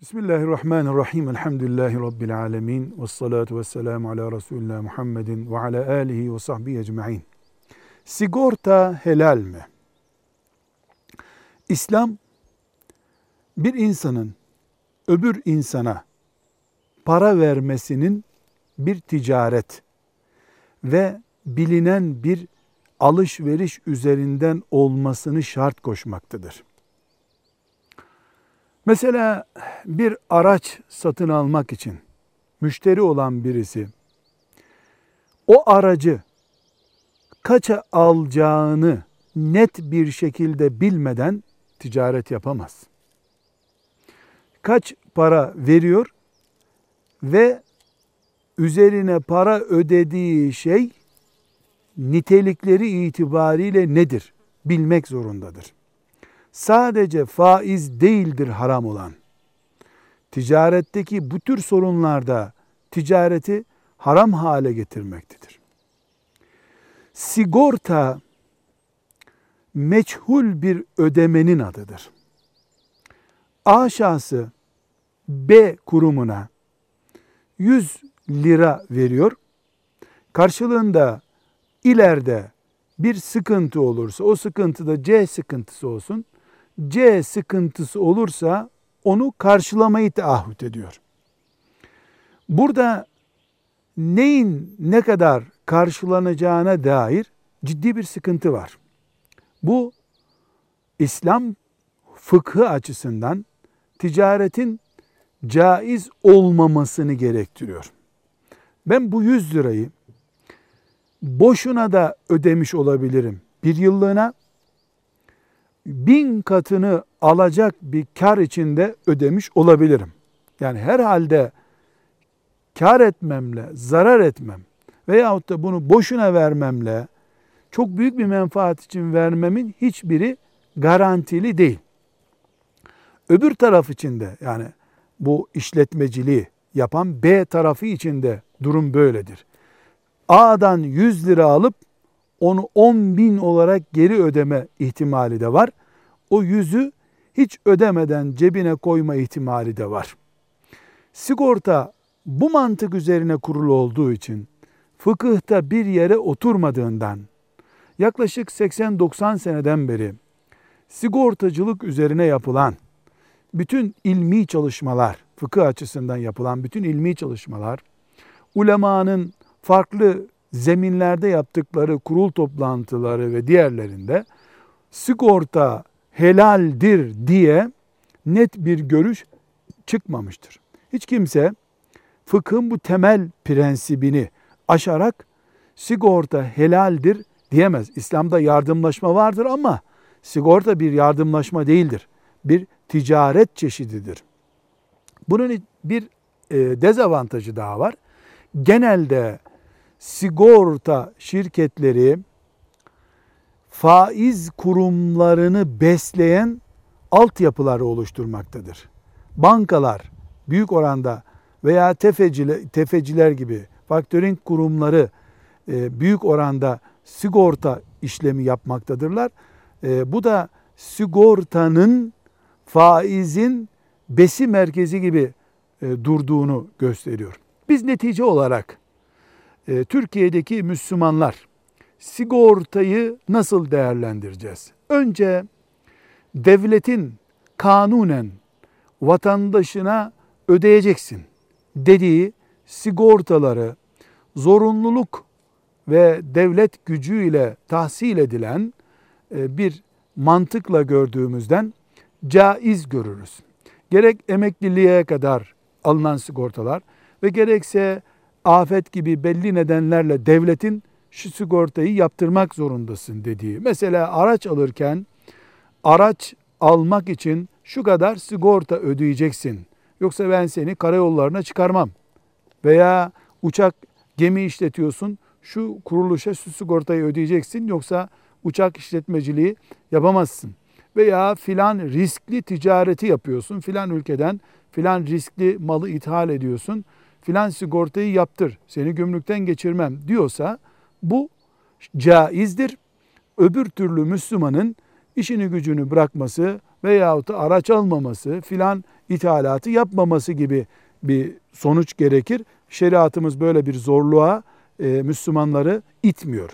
Bismillahirrahmanirrahim. Elhamdülillahi Rabbil alemin. Ve salatu ve selamu ala Resulullah Muhammedin ve ala alihi ve sahbihi ecma'in. Sigorta helal mi? İslam bir insanın öbür insana para vermesinin bir ticaret ve bilinen bir alışveriş üzerinden olmasını şart koşmaktadır. Mesela bir araç satın almak için müşteri olan birisi o aracı kaça alacağını net bir şekilde bilmeden ticaret yapamaz. Kaç para veriyor ve üzerine para ödediği şey nitelikleri itibariyle nedir bilmek zorundadır sadece faiz değildir haram olan. Ticaretteki bu tür sorunlarda ticareti haram hale getirmektedir. Sigorta meçhul bir ödemenin adıdır. A şahsı B kurumuna 100 lira veriyor. Karşılığında ileride bir sıkıntı olursa o sıkıntıda C sıkıntısı olsun. C sıkıntısı olursa onu karşılamayı taahhüt ediyor. Burada neyin ne kadar karşılanacağına dair ciddi bir sıkıntı var. Bu İslam fıkhı açısından ticaretin caiz olmamasını gerektiriyor. Ben bu 100 lirayı boşuna da ödemiş olabilirim. Bir yıllığına bin katını alacak bir kar içinde ödemiş olabilirim. Yani herhalde kar etmemle, zarar etmem veyahut da bunu boşuna vermemle çok büyük bir menfaat için vermemin hiçbiri garantili değil. Öbür taraf içinde yani bu işletmeciliği yapan B tarafı içinde durum böyledir. A'dan 100 lira alıp onu 10 bin olarak geri ödeme ihtimali de var. O yüzü hiç ödemeden cebine koyma ihtimali de var. Sigorta bu mantık üzerine kurulu olduğu için fıkıhta bir yere oturmadığından yaklaşık 80-90 seneden beri sigortacılık üzerine yapılan bütün ilmi çalışmalar, fıkıh açısından yapılan bütün ilmi çalışmalar, ulemanın farklı zeminlerde yaptıkları kurul toplantıları ve diğerlerinde sigorta helaldir diye net bir görüş çıkmamıştır. Hiç kimse fıkhın bu temel prensibini aşarak sigorta helaldir diyemez. İslam'da yardımlaşma vardır ama sigorta bir yardımlaşma değildir. Bir ticaret çeşididir. Bunun bir e, dezavantajı daha var. Genelde sigorta şirketleri faiz kurumlarını besleyen altyapıları oluşturmaktadır. Bankalar büyük oranda veya tefeciler, tefeciler gibi faktörink kurumları e, büyük oranda sigorta işlemi yapmaktadırlar. E, bu da sigortanın faizin besi merkezi gibi e, durduğunu gösteriyor. Biz netice olarak e, Türkiye'deki Müslümanlar sigortayı nasıl değerlendireceğiz? Önce devletin kanunen vatandaşına ödeyeceksin dediği sigortaları zorunluluk ve devlet gücüyle tahsil edilen e, bir mantıkla gördüğümüzden caiz görürüz. Gerek emekliliğe kadar alınan sigortalar ve gerekse afet gibi belli nedenlerle devletin şu sigortayı yaptırmak zorundasın dediği. Mesela araç alırken araç almak için şu kadar sigorta ödeyeceksin. Yoksa ben seni karayollarına çıkarmam. Veya uçak gemi işletiyorsun şu kuruluşa şu sigortayı ödeyeceksin yoksa uçak işletmeciliği yapamazsın. Veya filan riskli ticareti yapıyorsun filan ülkeden filan riskli malı ithal ediyorsun filan sigortayı yaptır seni gümrükten geçirmem diyorsa bu caizdir. Öbür türlü Müslümanın işini gücünü bırakması veyahut da araç almaması filan ithalatı yapmaması gibi bir sonuç gerekir. Şeriatımız böyle bir zorluğa e, Müslümanları itmiyor.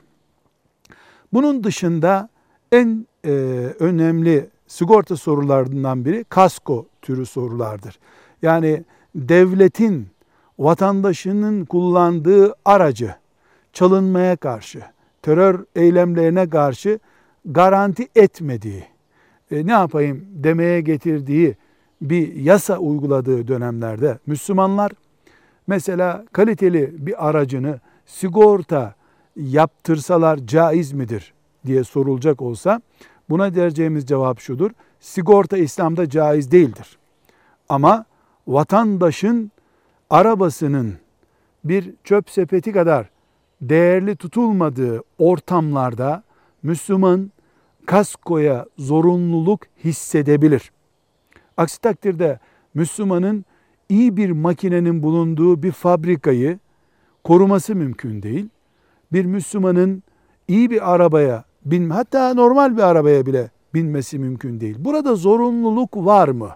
Bunun dışında en e, önemli sigorta sorularından biri kasko türü sorulardır. Yani devletin vatandaşının kullandığı aracı çalınmaya karşı, terör eylemlerine karşı garanti etmediği, e, ne yapayım demeye getirdiği bir yasa uyguladığı dönemlerde Müslümanlar mesela kaliteli bir aracını sigorta yaptırsalar caiz midir diye sorulacak olsa buna vereceğimiz cevap şudur. Sigorta İslam'da caiz değildir. Ama vatandaşın arabasının bir çöp sepeti kadar değerli tutulmadığı ortamlarda Müslüman kaskoya zorunluluk hissedebilir. Aksi takdirde Müslümanın iyi bir makinenin bulunduğu bir fabrikayı koruması mümkün değil. Bir Müslümanın iyi bir arabaya bin hatta normal bir arabaya bile binmesi mümkün değil. Burada zorunluluk var mı?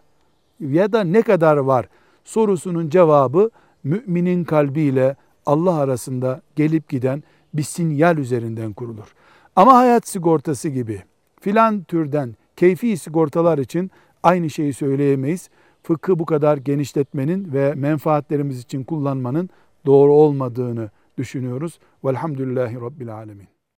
Ya da ne kadar var? Sorusunun cevabı müminin kalbiyle Allah arasında gelip giden bir sinyal üzerinden kurulur. Ama hayat sigortası gibi filan türden keyfi sigortalar için aynı şeyi söyleyemeyiz. Fıkhı bu kadar genişletmenin ve menfaatlerimiz için kullanmanın doğru olmadığını düşünüyoruz. Velhamdülillahi Rabbil Alemin.